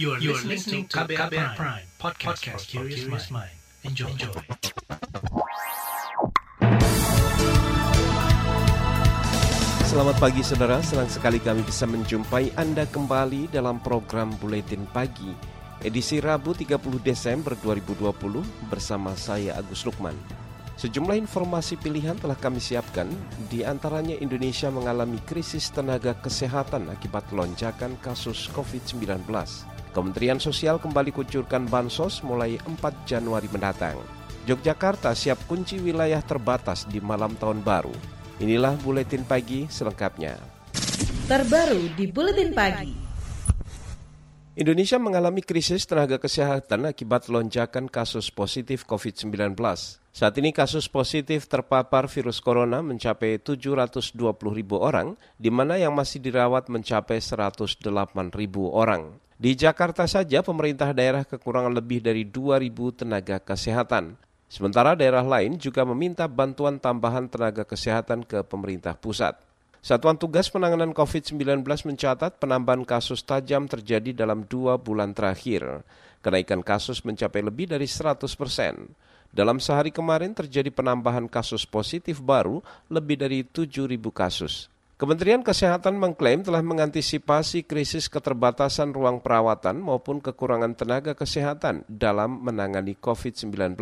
You are, you are listening to KBR, Prime, Prime podcast, podcast for curious mind. Enjoy. Enjoy. Selamat pagi saudara, senang sekali kami bisa menjumpai Anda kembali dalam program Buletin Pagi edisi Rabu 30 Desember 2020 bersama saya Agus Lukman. Sejumlah informasi pilihan telah kami siapkan, di antaranya Indonesia mengalami krisis tenaga kesehatan akibat lonjakan kasus COVID-19. Kementerian Sosial kembali kucurkan bansos mulai 4 Januari mendatang. Yogyakarta siap kunci wilayah terbatas di malam tahun baru. Inilah buletin pagi selengkapnya. Terbaru di buletin pagi. Indonesia mengalami krisis tenaga kesehatan akibat lonjakan kasus positif COVID-19. Saat ini kasus positif terpapar virus corona mencapai 720 ribu orang, di mana yang masih dirawat mencapai 108 ribu orang. Di Jakarta saja pemerintah daerah kekurangan lebih dari 2.000 tenaga kesehatan. Sementara daerah lain juga meminta bantuan tambahan tenaga kesehatan ke pemerintah pusat. Satuan Tugas Penanganan COVID-19 mencatat penambahan kasus tajam terjadi dalam dua bulan terakhir. Kenaikan kasus mencapai lebih dari 100 persen. Dalam sehari kemarin terjadi penambahan kasus positif baru lebih dari 7.000 kasus. Kementerian Kesehatan mengklaim telah mengantisipasi krisis keterbatasan ruang perawatan maupun kekurangan tenaga kesehatan dalam menangani COVID-19,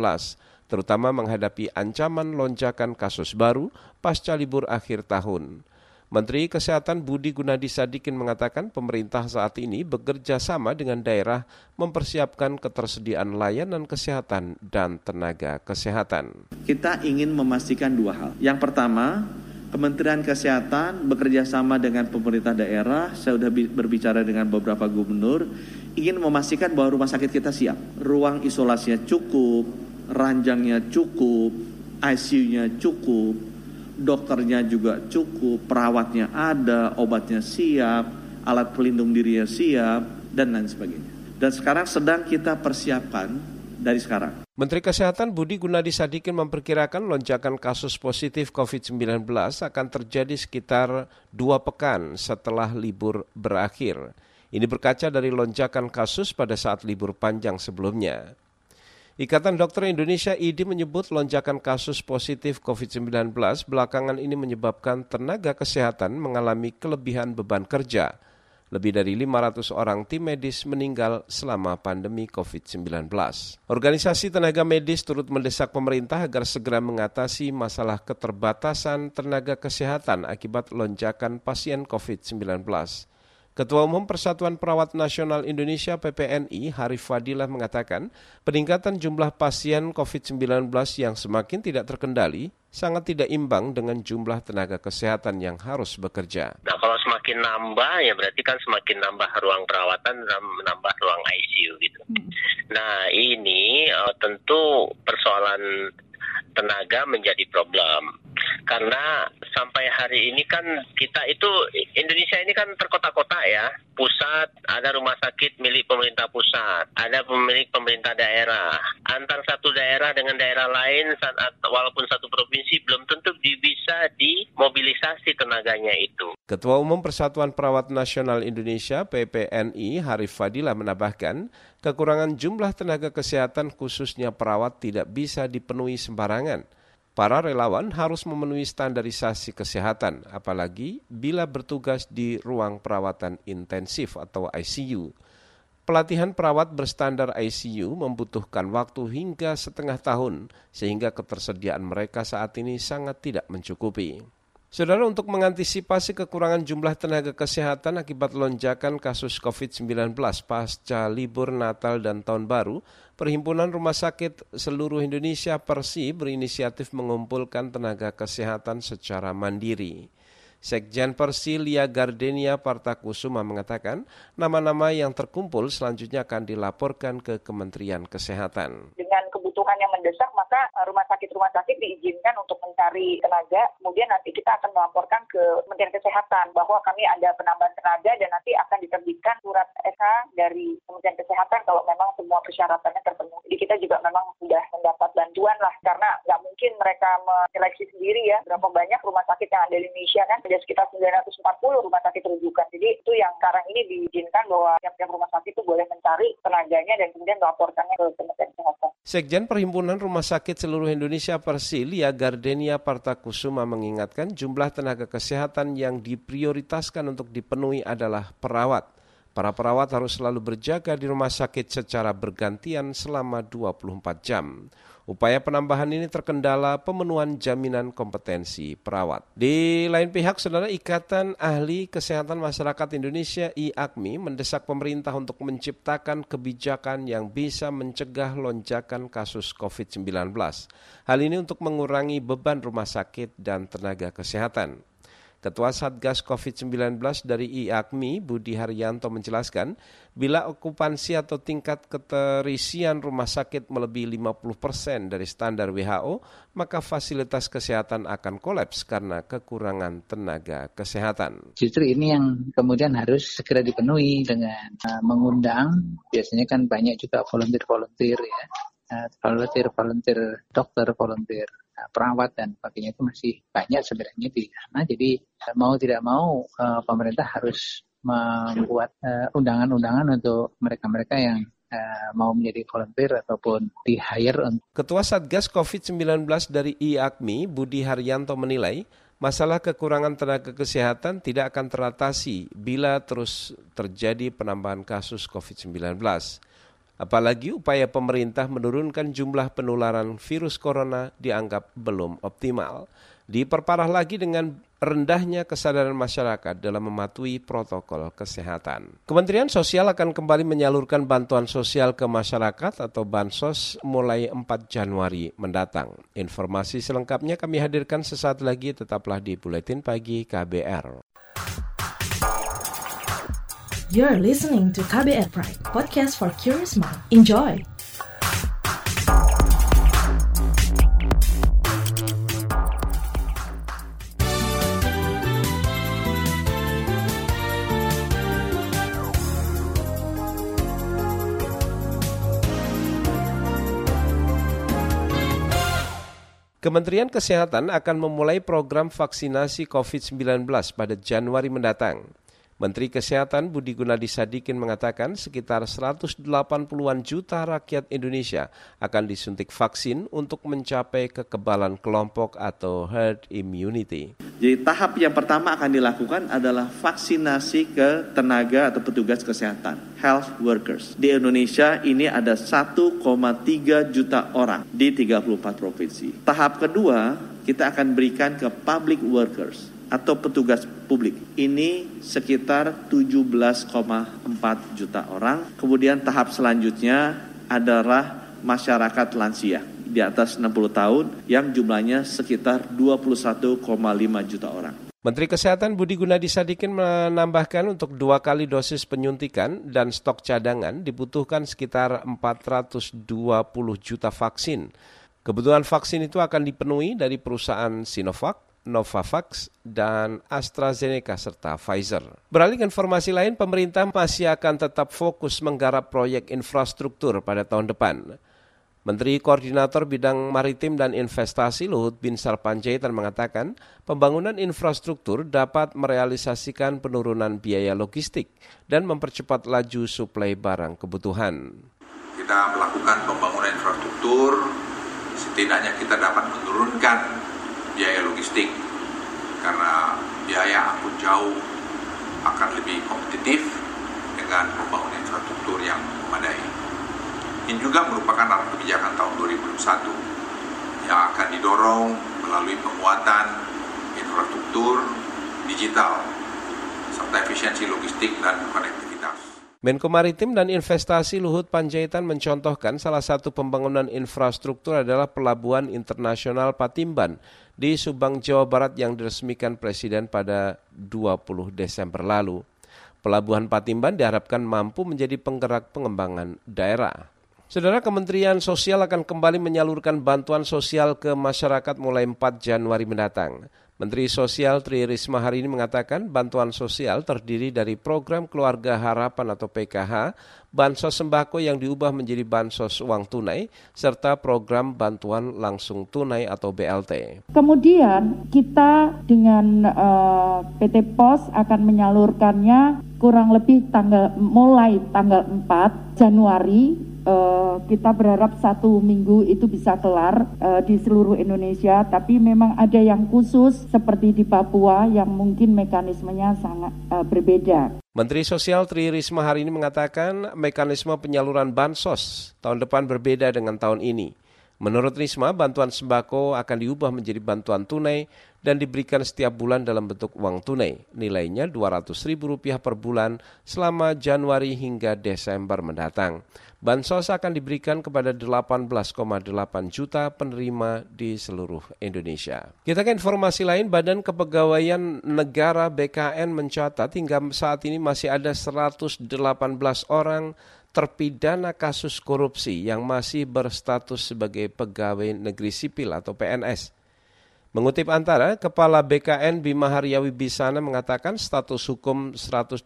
terutama menghadapi ancaman lonjakan kasus baru pasca libur akhir tahun. Menteri Kesehatan Budi Gunadi Sadikin mengatakan pemerintah saat ini bekerja sama dengan daerah mempersiapkan ketersediaan layanan kesehatan dan tenaga kesehatan. Kita ingin memastikan dua hal. Yang pertama, Kementerian Kesehatan bekerja sama dengan pemerintah daerah, saya sudah berbicara dengan beberapa gubernur, ingin memastikan bahwa rumah sakit kita siap. Ruang isolasinya cukup, ranjangnya cukup, ICU-nya cukup, dokternya juga cukup, perawatnya ada, obatnya siap, alat pelindung dirinya siap, dan lain sebagainya. Dan sekarang sedang kita persiapkan dari sekarang. Menteri Kesehatan Budi Gunadi Sadikin memperkirakan lonjakan kasus positif COVID-19 akan terjadi sekitar dua pekan setelah libur berakhir. Ini berkaca dari lonjakan kasus pada saat libur panjang sebelumnya. Ikatan Dokter Indonesia IDI menyebut lonjakan kasus positif COVID-19 belakangan ini menyebabkan tenaga kesehatan mengalami kelebihan beban kerja – lebih dari 500 orang tim medis meninggal selama pandemi COVID-19. Organisasi tenaga medis turut mendesak pemerintah agar segera mengatasi masalah keterbatasan tenaga kesehatan akibat lonjakan pasien COVID-19. Ketua Umum Persatuan Perawat Nasional Indonesia PPNI Harif Fadilah mengatakan peningkatan jumlah pasien COVID-19 yang semakin tidak terkendali sangat tidak imbang dengan jumlah tenaga kesehatan yang harus bekerja. Nah kalau semakin nambah ya berarti kan semakin nambah ruang perawatan dan menambah ruang ICU gitu. Hmm. Nah ini uh, tentu persoalan tenaga menjadi problem. Karena sampai hari ini kan kita itu Indonesia ini kan terkota-kota ya. Pusat ada rumah sakit milik pemerintah pusat ada pemilik pemerintah daerah. Antar satu daerah dengan daerah lain saat walaupun satu provinsi belum tentu bisa dimobilisasi tenaganya itu. Ketua Umum Persatuan Perawat Nasional Indonesia PPNI Harif Fadila menambahkan kekurangan jumlah tenaga kesehatan khususnya perawat tidak bisa dipenuhi sembarangan Para relawan harus memenuhi standarisasi kesehatan, apalagi bila bertugas di ruang perawatan intensif atau ICU. Pelatihan perawat berstandar ICU membutuhkan waktu hingga setengah tahun, sehingga ketersediaan mereka saat ini sangat tidak mencukupi. Saudara, untuk mengantisipasi kekurangan jumlah tenaga kesehatan akibat lonjakan kasus COVID-19 pasca libur Natal dan Tahun Baru, Perhimpunan Rumah Sakit Seluruh Indonesia Persi berinisiatif mengumpulkan tenaga kesehatan secara mandiri. Sekjen Persi Lia Gardenia Partakusuma mengatakan nama-nama yang terkumpul selanjutnya akan dilaporkan ke Kementerian Kesehatan. Kebutuhan yang mendesak, maka eh, rumah sakit-rumah sakit diizinkan untuk mencari tenaga. Kemudian nanti kita akan melaporkan ke Kementerian Kesehatan bahwa kami ada penambahan tenaga dan nanti akan diterbitkan surat SK dari Kementerian Kesehatan kalau memang semua persyaratannya terpenuhi. Jadi kita juga memang sudah mendapat bantuan lah karena nggak mungkin mereka menyeleksi sendiri ya berapa banyak rumah sakit yang ada di Indonesia kan ada sekitar 940 rumah sakit rujukan. Jadi itu yang sekarang ini diizinkan bahwa tiap-tiap rumah sakit itu boleh mencari tenaganya dan kemudian melaporkannya ke Kementerian Kesehatan. Sekjen Perhimpunan Rumah Sakit Seluruh Indonesia Persilia Gardenia Partakusuma mengingatkan jumlah tenaga kesehatan yang diprioritaskan untuk dipenuhi adalah perawat. Para perawat harus selalu berjaga di rumah sakit secara bergantian selama 24 jam. Upaya penambahan ini terkendala pemenuhan jaminan kompetensi perawat. Di lain pihak, Saudara Ikatan Ahli Kesehatan Masyarakat Indonesia IAKMI mendesak pemerintah untuk menciptakan kebijakan yang bisa mencegah lonjakan kasus COVID-19. Hal ini untuk mengurangi beban rumah sakit dan tenaga kesehatan. Ketua Satgas COVID-19 dari IAKMI, Budi Haryanto menjelaskan, bila okupansi atau tingkat keterisian rumah sakit melebihi 50 persen dari standar WHO, maka fasilitas kesehatan akan kolaps karena kekurangan tenaga kesehatan. Justru ini yang kemudian harus segera dipenuhi dengan uh, mengundang, biasanya kan banyak juga volunteer-volunteer ya, uh, volunteer-volunteer dokter, volunteer perawat dan sebagainya itu masih banyak sebenarnya di sana. Jadi mau tidak mau uh, pemerintah harus membuat uh, undangan-undangan untuk mereka-mereka yang mau menjadi volunteer ataupun di hire. Ketua Satgas COVID-19 dari IAKMI, Budi Haryanto menilai masalah kekurangan tenaga kesehatan tidak akan teratasi bila terus terjadi penambahan kasus COVID-19. Apalagi upaya pemerintah menurunkan jumlah penularan virus corona dianggap belum optimal. Diperparah lagi dengan rendahnya kesadaran masyarakat dalam mematuhi protokol kesehatan. Kementerian Sosial akan kembali menyalurkan bantuan sosial ke masyarakat atau bansos mulai 4 Januari mendatang. Informasi selengkapnya kami hadirkan sesaat lagi tetaplah di Buletin Pagi KBR. You're listening to KBR Pride, podcast for curious mind. Enjoy! Kementerian Kesehatan akan memulai program vaksinasi COVID-19 pada Januari mendatang. Menteri Kesehatan Budi Gunadi Sadikin mengatakan sekitar 180-an juta rakyat Indonesia akan disuntik vaksin untuk mencapai kekebalan kelompok atau herd immunity. Jadi tahap yang pertama akan dilakukan adalah vaksinasi ke tenaga atau petugas kesehatan, health workers. Di Indonesia ini ada 1,3 juta orang di 34 provinsi. Tahap kedua kita akan berikan ke public workers atau petugas publik. Ini sekitar 17,4 juta orang. Kemudian tahap selanjutnya adalah masyarakat lansia di atas 60 tahun yang jumlahnya sekitar 21,5 juta orang. Menteri Kesehatan Budi Gunadi Sadikin menambahkan untuk dua kali dosis penyuntikan dan stok cadangan dibutuhkan sekitar 420 juta vaksin. Kebutuhan vaksin itu akan dipenuhi dari perusahaan Sinovac, Novavax, dan AstraZeneca serta Pfizer. Beralih ke informasi lain, pemerintah masih akan tetap fokus menggarap proyek infrastruktur pada tahun depan. Menteri Koordinator Bidang Maritim dan Investasi Luhut Binsar Panjaitan mengatakan pembangunan infrastruktur dapat merealisasikan penurunan biaya logistik dan mempercepat laju suplai barang kebutuhan. Kita melakukan pembangunan infrastruktur, setidaknya kita dapat menurunkan biaya logistik karena biaya angkut jauh akan lebih kompetitif dengan pembangunan infrastruktur yang memadai. Ini juga merupakan arah kebijakan tahun 2021 yang akan didorong melalui penguatan infrastruktur digital serta efisiensi logistik dan konektivitas. Menko Maritim dan Investasi Luhut Panjaitan mencontohkan salah satu pembangunan infrastruktur adalah Pelabuhan Internasional Patimban di Subang, Jawa Barat yang diresmikan Presiden pada 20 Desember lalu. Pelabuhan Patimban diharapkan mampu menjadi penggerak pengembangan daerah. Saudara Kementerian Sosial akan kembali menyalurkan bantuan sosial ke masyarakat mulai 4 Januari mendatang. Menteri Sosial Tri Risma hari ini mengatakan bantuan sosial terdiri dari program Keluarga Harapan atau PKH, bansos sembako yang diubah menjadi bansos uang tunai, serta program bantuan langsung tunai atau BLT. Kemudian kita dengan eh, PT POS akan menyalurkannya kurang lebih tanggal mulai tanggal 4 Januari uh, kita berharap satu minggu itu bisa kelar uh, di seluruh Indonesia, tapi memang ada yang khusus seperti di Papua yang mungkin mekanismenya sangat uh, berbeda. Menteri Sosial Tri Risma hari ini mengatakan mekanisme penyaluran bansos tahun depan berbeda dengan tahun ini. Menurut Risma, bantuan sembako akan diubah menjadi bantuan tunai dan diberikan setiap bulan dalam bentuk uang tunai. Nilainya Rp200.000 per bulan selama Januari hingga Desember mendatang. Bansos akan diberikan kepada 18,8 juta penerima di seluruh Indonesia. Kita ke informasi lain, Badan Kepegawaian Negara BKN mencatat hingga saat ini masih ada 118 orang terpidana kasus korupsi yang masih berstatus sebagai pegawai negeri sipil atau PNS. Mengutip antara, Kepala BKN Bima Haryawi Bisana mengatakan status hukum 118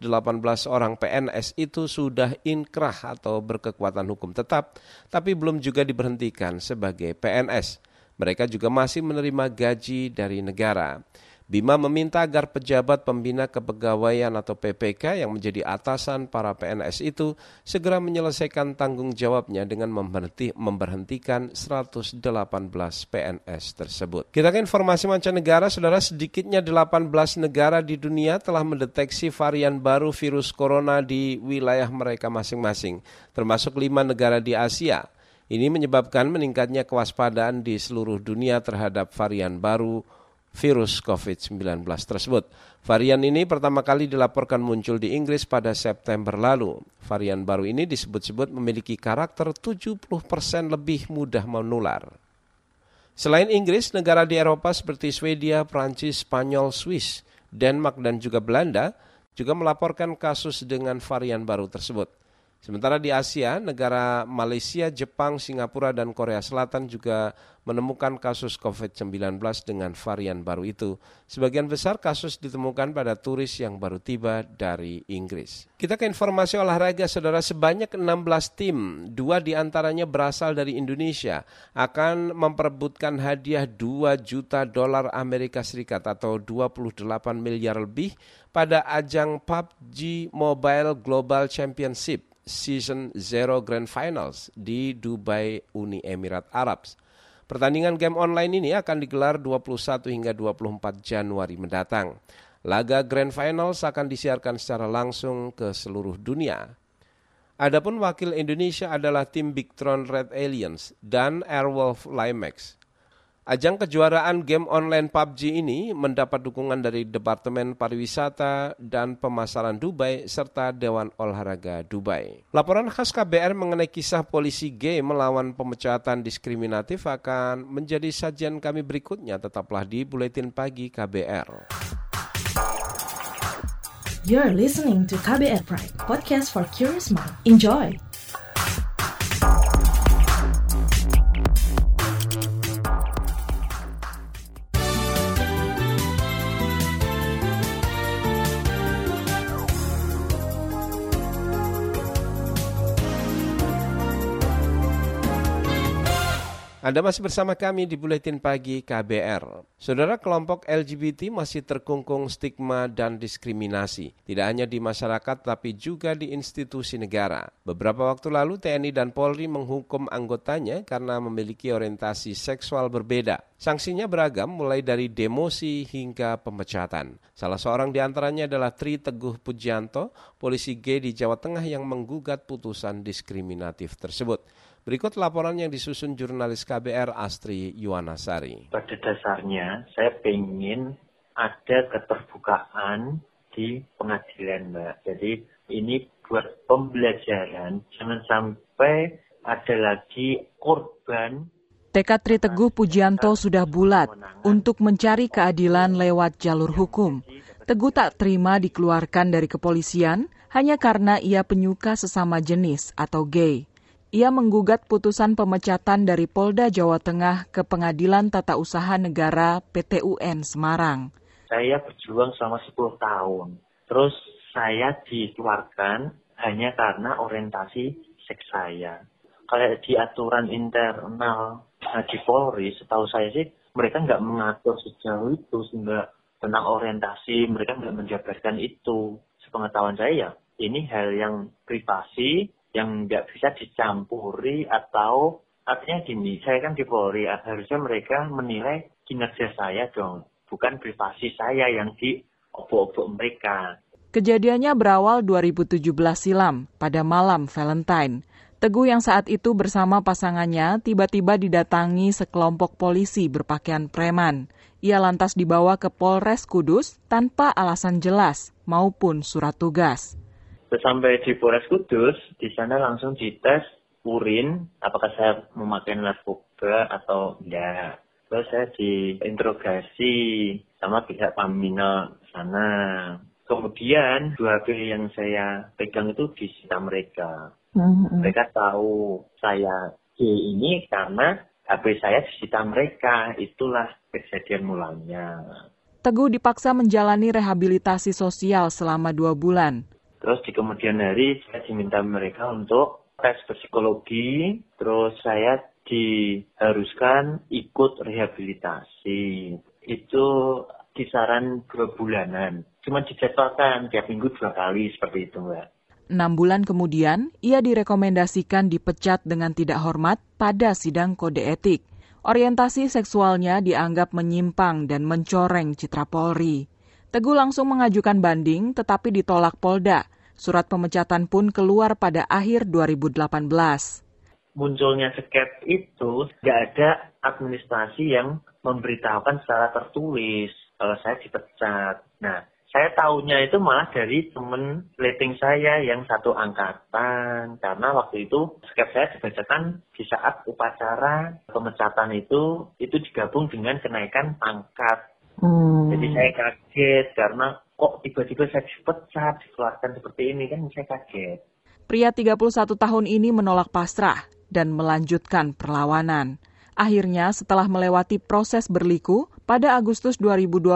orang PNS itu sudah inkrah atau berkekuatan hukum tetap, tapi belum juga diberhentikan sebagai PNS. Mereka juga masih menerima gaji dari negara. Bima meminta agar pejabat pembina kepegawaian atau PPK yang menjadi atasan para PNS itu segera menyelesaikan tanggung jawabnya dengan memberhenti, memberhentikan 118 PNS tersebut. Kita ke informasi mancanegara, saudara sedikitnya 18 negara di dunia telah mendeteksi varian baru virus corona di wilayah mereka masing-masing, termasuk lima negara di Asia. Ini menyebabkan meningkatnya kewaspadaan di seluruh dunia terhadap varian baru virus COVID-19 tersebut. Varian ini pertama kali dilaporkan muncul di Inggris pada September lalu. Varian baru ini disebut-sebut memiliki karakter 70% lebih mudah menular. Selain Inggris, negara di Eropa seperti Swedia, Prancis, Spanyol, Swiss, Denmark, dan juga Belanda juga melaporkan kasus dengan varian baru tersebut. Sementara di Asia, negara Malaysia, Jepang, Singapura, dan Korea Selatan juga menemukan kasus COVID-19 dengan varian baru itu. Sebagian besar kasus ditemukan pada turis yang baru tiba dari Inggris. Kita ke informasi olahraga, saudara. Sebanyak 16 tim, dua di antaranya berasal dari Indonesia, akan memperebutkan hadiah 2 juta dolar Amerika Serikat atau 28 miliar lebih pada ajang PUBG Mobile Global Championship Season Zero Grand Finals di Dubai, Uni Emirat Arab. Pertandingan game online ini akan digelar 21 hingga 24 Januari mendatang. Laga Grand Finals akan disiarkan secara langsung ke seluruh dunia. Adapun wakil Indonesia adalah tim Big Tron Red Aliens dan Airwolf Limex. Ajang kejuaraan game online PUBG ini mendapat dukungan dari Departemen Pariwisata dan Pemasaran Dubai serta Dewan Olahraga Dubai. Laporan khas KBR mengenai kisah polisi gay melawan pemecatan diskriminatif akan menjadi sajian kami berikutnya. Tetaplah di Buletin Pagi KBR. You're listening to KBR Pride, podcast for curious mind. Enjoy! Anda masih bersama kami di Buletin Pagi KBR. Saudara kelompok LGBT masih terkungkung stigma dan diskriminasi. Tidak hanya di masyarakat tapi juga di institusi negara. Beberapa waktu lalu TNI dan Polri menghukum anggotanya karena memiliki orientasi seksual berbeda. Sanksinya beragam mulai dari demosi hingga pemecatan. Salah seorang di antaranya adalah Tri Teguh Pujianto, polisi G di Jawa Tengah yang menggugat putusan diskriminatif tersebut. Berikut laporan yang disusun jurnalis KBR Astri Yuwanasari. Pada dasarnya saya ingin ada keterbukaan di pengadilan Mbak. Jadi ini buat pembelajaran, jangan sampai ada lagi korban Tekad Tri Teguh Pujianto sudah bulat untuk mencari keadilan lewat jalur hukum. Teguh tak terima dikeluarkan dari kepolisian hanya karena ia penyuka sesama jenis atau gay. Ia menggugat putusan pemecatan dari Polda Jawa Tengah ke Pengadilan Tata Usaha Negara PTUN Semarang. Saya berjuang selama 10 tahun. Terus saya dikeluarkan hanya karena orientasi seks saya. Kalau di aturan internal di Polri, setahu saya sih mereka nggak mengatur sejauh itu sehingga tentang orientasi mereka nggak menjabarkan itu. Sepengetahuan saya ya, ini hal yang privasi yang nggak bisa dicampuri atau artinya gini, saya kan di Polri, harusnya mereka menilai kinerja saya dong, bukan privasi saya yang di obok-obok mereka. Kejadiannya berawal 2017 silam, pada malam Valentine. Teguh yang saat itu bersama pasangannya tiba-tiba didatangi sekelompok polisi berpakaian preman. Ia lantas dibawa ke Polres Kudus tanpa alasan jelas maupun surat tugas. Sampai di Polres Kudus, di sana langsung dites urin, apakah saya memakai narkoba atau tidak. Terus saya diinterogasi sama pihak Pamina sana. Kemudian dua HP yang saya pegang itu disita mereka. Mm-hmm. Mereka tahu saya G ini karena HP saya disita mereka. Itulah kejadian mulanya. Teguh dipaksa menjalani rehabilitasi sosial selama dua bulan. Terus di kemudian hari saya diminta mereka untuk tes psikologi, terus saya diharuskan ikut rehabilitasi. Itu kisaran dua bulanan. Cuma dijadwalkan tiap minggu dua kali seperti itu, Mbak. Enam bulan kemudian, ia direkomendasikan dipecat dengan tidak hormat pada sidang kode etik. Orientasi seksualnya dianggap menyimpang dan mencoreng citra Polri. Teguh langsung mengajukan banding tetapi ditolak Polda. Surat pemecatan pun keluar pada akhir 2018. Munculnya seket itu nggak ada administrasi yang memberitahukan secara tertulis kalau saya dipecat. Nah, saya tahunya itu malah dari temen rating saya yang satu angkatan. Karena waktu itu skep saya dibacakan di saat upacara pemecatan itu, itu digabung dengan kenaikan pangkat Hmm. Jadi saya kaget karena kok tiba-tiba saya dipecat, dikeluarkan seperti ini kan saya kaget. Pria 31 tahun ini menolak pasrah dan melanjutkan perlawanan. Akhirnya setelah melewati proses berliku, pada Agustus 2020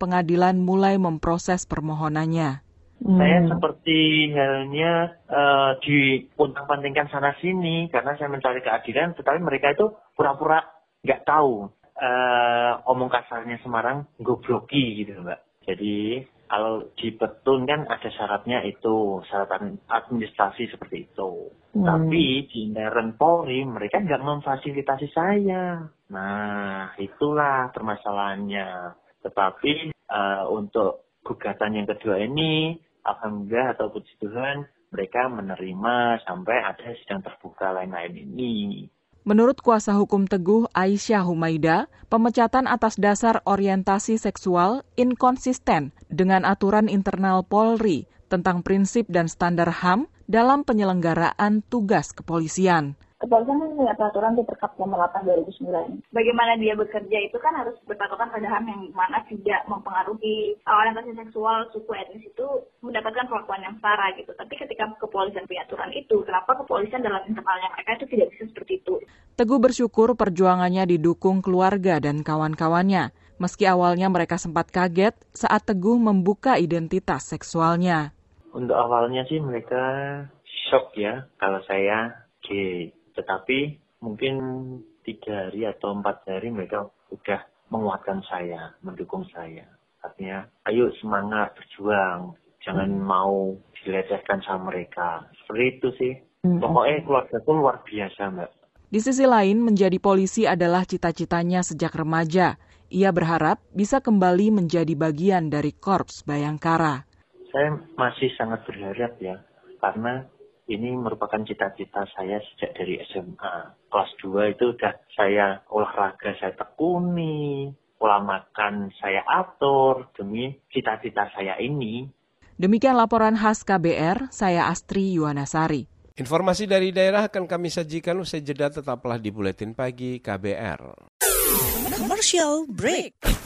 pengadilan mulai memproses permohonannya. Hmm. Saya seperti halnya uh, diuntang-pantingkan sana sini karena saya mencari keadilan, tetapi mereka itu pura-pura nggak tahu uh, omong kasarnya Semarang gobloki gitu mbak. Jadi kalau di Petun kan ada syaratnya itu, syarat administrasi seperti itu. Hmm. Tapi di intern Polri mereka nggak memfasilitasi saya. Nah itulah permasalahannya. Tetapi uh, untuk gugatan yang kedua ini, alhamdulillah atau puji Tuhan, mereka menerima sampai ada sidang terbuka lain-lain ini. Menurut kuasa hukum Teguh Aisyah Humaida, pemecatan atas dasar orientasi seksual inkonsisten dengan aturan internal Polri tentang prinsip dan standar HAM dalam penyelenggaraan tugas kepolisian kepolisian kan punya peraturan di Perkap nomor 8 2009. Bagaimana dia bekerja itu kan harus berpatokan pada HAM yang mana tidak mempengaruhi orientasi seksual, suku etnis itu mendapatkan perlakuan yang setara gitu. Tapi ketika kepolisian punya aturan itu, kenapa kepolisian dalam internalnya mereka itu tidak bisa seperti itu? Teguh bersyukur perjuangannya didukung keluarga dan kawan-kawannya. Meski awalnya mereka sempat kaget saat Teguh membuka identitas seksualnya. Untuk awalnya sih mereka shock ya kalau saya gay tetapi mungkin tiga hari atau empat hari mereka sudah menguatkan saya, mendukung saya. Artinya, ayo semangat berjuang, jangan hmm. mau dilecehkan sama mereka. Seperti itu sih. Hmm. Pokoknya keluarga itu luar biasa, Mbak. Di sisi lain, menjadi polisi adalah cita-citanya sejak remaja. Ia berharap bisa kembali menjadi bagian dari Korps Bayangkara. Saya masih sangat berharap ya, karena ini merupakan cita-cita saya sejak dari SMA. Kelas 2 itu udah saya olahraga saya tekuni, pola makan saya atur demi cita-cita saya ini. Demikian laporan khas KBR, saya Astri Yuwanasari. Informasi dari daerah akan kami sajikan usai jeda tetaplah di Buletin Pagi KBR. Commercial break.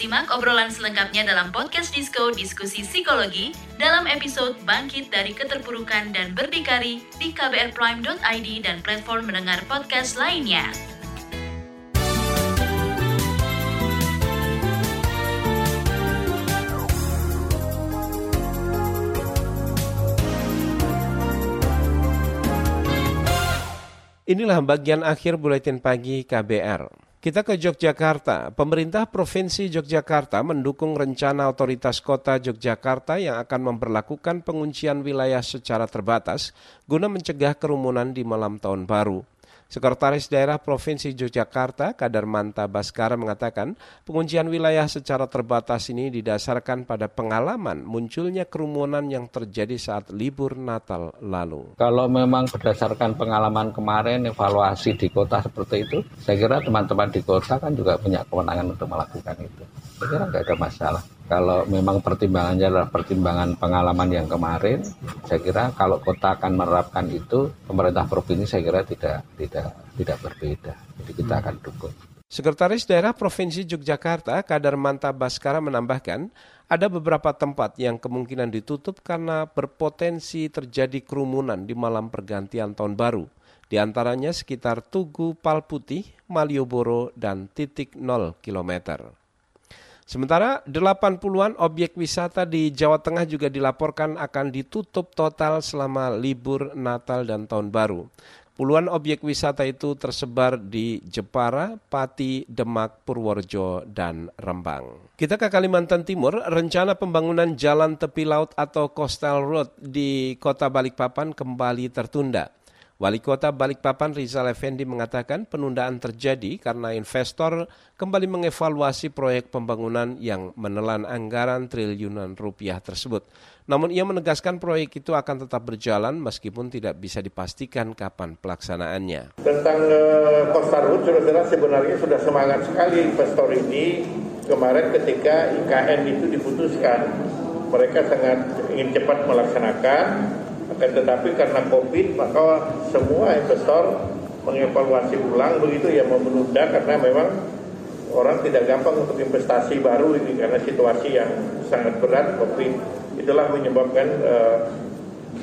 Simak obrolan selengkapnya dalam podcast Disco Diskusi Psikologi dalam episode Bangkit dari Keterpurukan dan Berdikari di kbrprime.id dan platform mendengar podcast lainnya. Inilah bagian akhir buletin pagi KBR. Kita ke Yogyakarta. Pemerintah Provinsi Yogyakarta mendukung rencana otoritas kota Yogyakarta yang akan memperlakukan penguncian wilayah secara terbatas guna mencegah kerumunan di malam tahun baru. Sekretaris Daerah Provinsi Yogyakarta, Kadar Manta Baskara mengatakan, penguncian wilayah secara terbatas ini didasarkan pada pengalaman munculnya kerumunan yang terjadi saat libur Natal lalu. Kalau memang berdasarkan pengalaman kemarin, evaluasi di kota seperti itu, saya kira teman-teman di kota kan juga punya kewenangan untuk melakukan itu. Saya kira nggak ada masalah kalau memang pertimbangannya adalah pertimbangan pengalaman yang kemarin, saya kira kalau kota akan menerapkan itu, pemerintah provinsi saya kira tidak tidak tidak berbeda. Jadi kita akan dukung. Sekretaris Daerah Provinsi Yogyakarta, Kadar Manta Baskara menambahkan, ada beberapa tempat yang kemungkinan ditutup karena berpotensi terjadi kerumunan di malam pergantian tahun baru. Di antaranya sekitar Tugu Palputih, Malioboro, dan titik 0 kilometer. Sementara 80-an objek wisata di Jawa Tengah juga dilaporkan akan ditutup total selama libur Natal dan Tahun Baru. Puluhan objek wisata itu tersebar di Jepara, Pati, Demak, Purworejo, dan Rembang. Kita ke Kalimantan Timur, rencana pembangunan jalan tepi laut atau coastal road di kota Balikpapan kembali tertunda. Wali Kota Balikpapan Rizal Effendi mengatakan penundaan terjadi karena investor kembali mengevaluasi proyek pembangunan yang menelan anggaran triliunan rupiah tersebut. Namun ia menegaskan proyek itu akan tetap berjalan meskipun tidak bisa dipastikan kapan pelaksanaannya. Tentang uh, Costa Road, saudara sebenarnya sudah semangat sekali investor ini kemarin ketika IKN itu diputuskan. Mereka sangat ingin cepat melaksanakan akan tetapi karena COVID maka semua investor mengevaluasi ulang begitu ya menunda karena memang orang tidak gampang untuk investasi baru ini karena situasi yang sangat berat COVID itulah menyebabkan uh,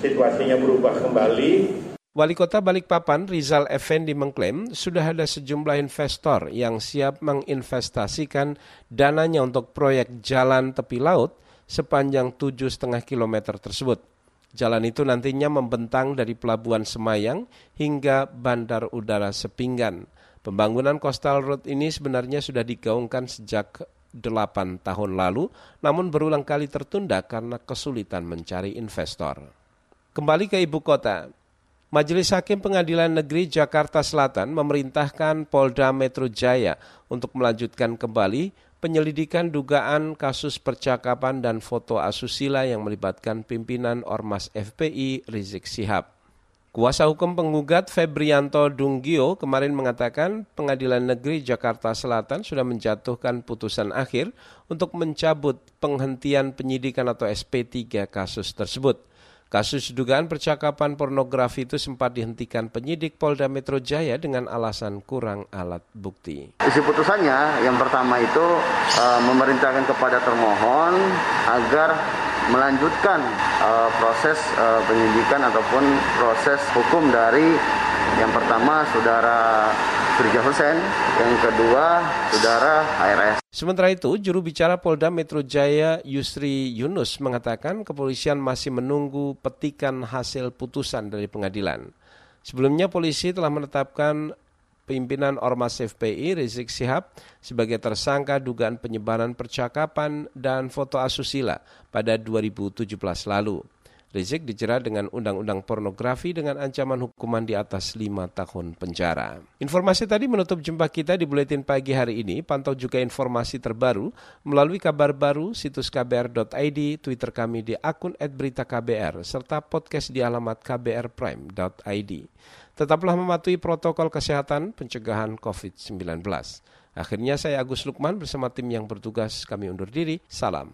situasinya berubah kembali. Wali Kota Balikpapan Rizal Effendi mengklaim sudah ada sejumlah investor yang siap menginvestasikan dananya untuk proyek jalan tepi laut sepanjang 7,5 km tersebut. Jalan itu nantinya membentang dari Pelabuhan Semayang hingga Bandar Udara Sepinggan. Pembangunan Coastal Road ini sebenarnya sudah digaungkan sejak 8 tahun lalu, namun berulang kali tertunda karena kesulitan mencari investor. Kembali ke ibu kota, Majelis Hakim Pengadilan Negeri Jakarta Selatan memerintahkan Polda Metro Jaya untuk melanjutkan kembali penyelidikan dugaan kasus percakapan dan foto asusila yang melibatkan pimpinan Ormas FPI Rizik Sihab. Kuasa hukum penggugat Febrianto Dunggio kemarin mengatakan Pengadilan Negeri Jakarta Selatan sudah menjatuhkan putusan akhir untuk mencabut penghentian penyidikan atau SP3 kasus tersebut. Kasus dugaan percakapan pornografi itu sempat dihentikan penyidik Polda Metro Jaya dengan alasan kurang alat bukti. Isi putusannya yang pertama itu e, memerintahkan kepada termohon agar melanjutkan e, proses e, penyidikan ataupun proses hukum dari yang pertama saudara Firja Hussein, yang kedua saudara HRS. Sementara itu, juru bicara Polda Metro Jaya Yusri Yunus mengatakan kepolisian masih menunggu petikan hasil putusan dari pengadilan. Sebelumnya polisi telah menetapkan pimpinan Ormas FPI Rizik Sihab sebagai tersangka dugaan penyebaran percakapan dan foto asusila pada 2017 lalu. Rizik dijerat dengan undang-undang pornografi dengan ancaman hukuman di atas lima tahun penjara. Informasi tadi menutup jumpa kita di Buletin Pagi hari ini. Pantau juga informasi terbaru melalui kabar baru, situs kbr.id, Twitter kami di akun @beritaKBR, serta podcast di alamat kbrprime.id. Tetaplah mematuhi protokol kesehatan pencegahan COVID-19. Akhirnya saya Agus Lukman bersama tim yang bertugas kami undur diri. Salam.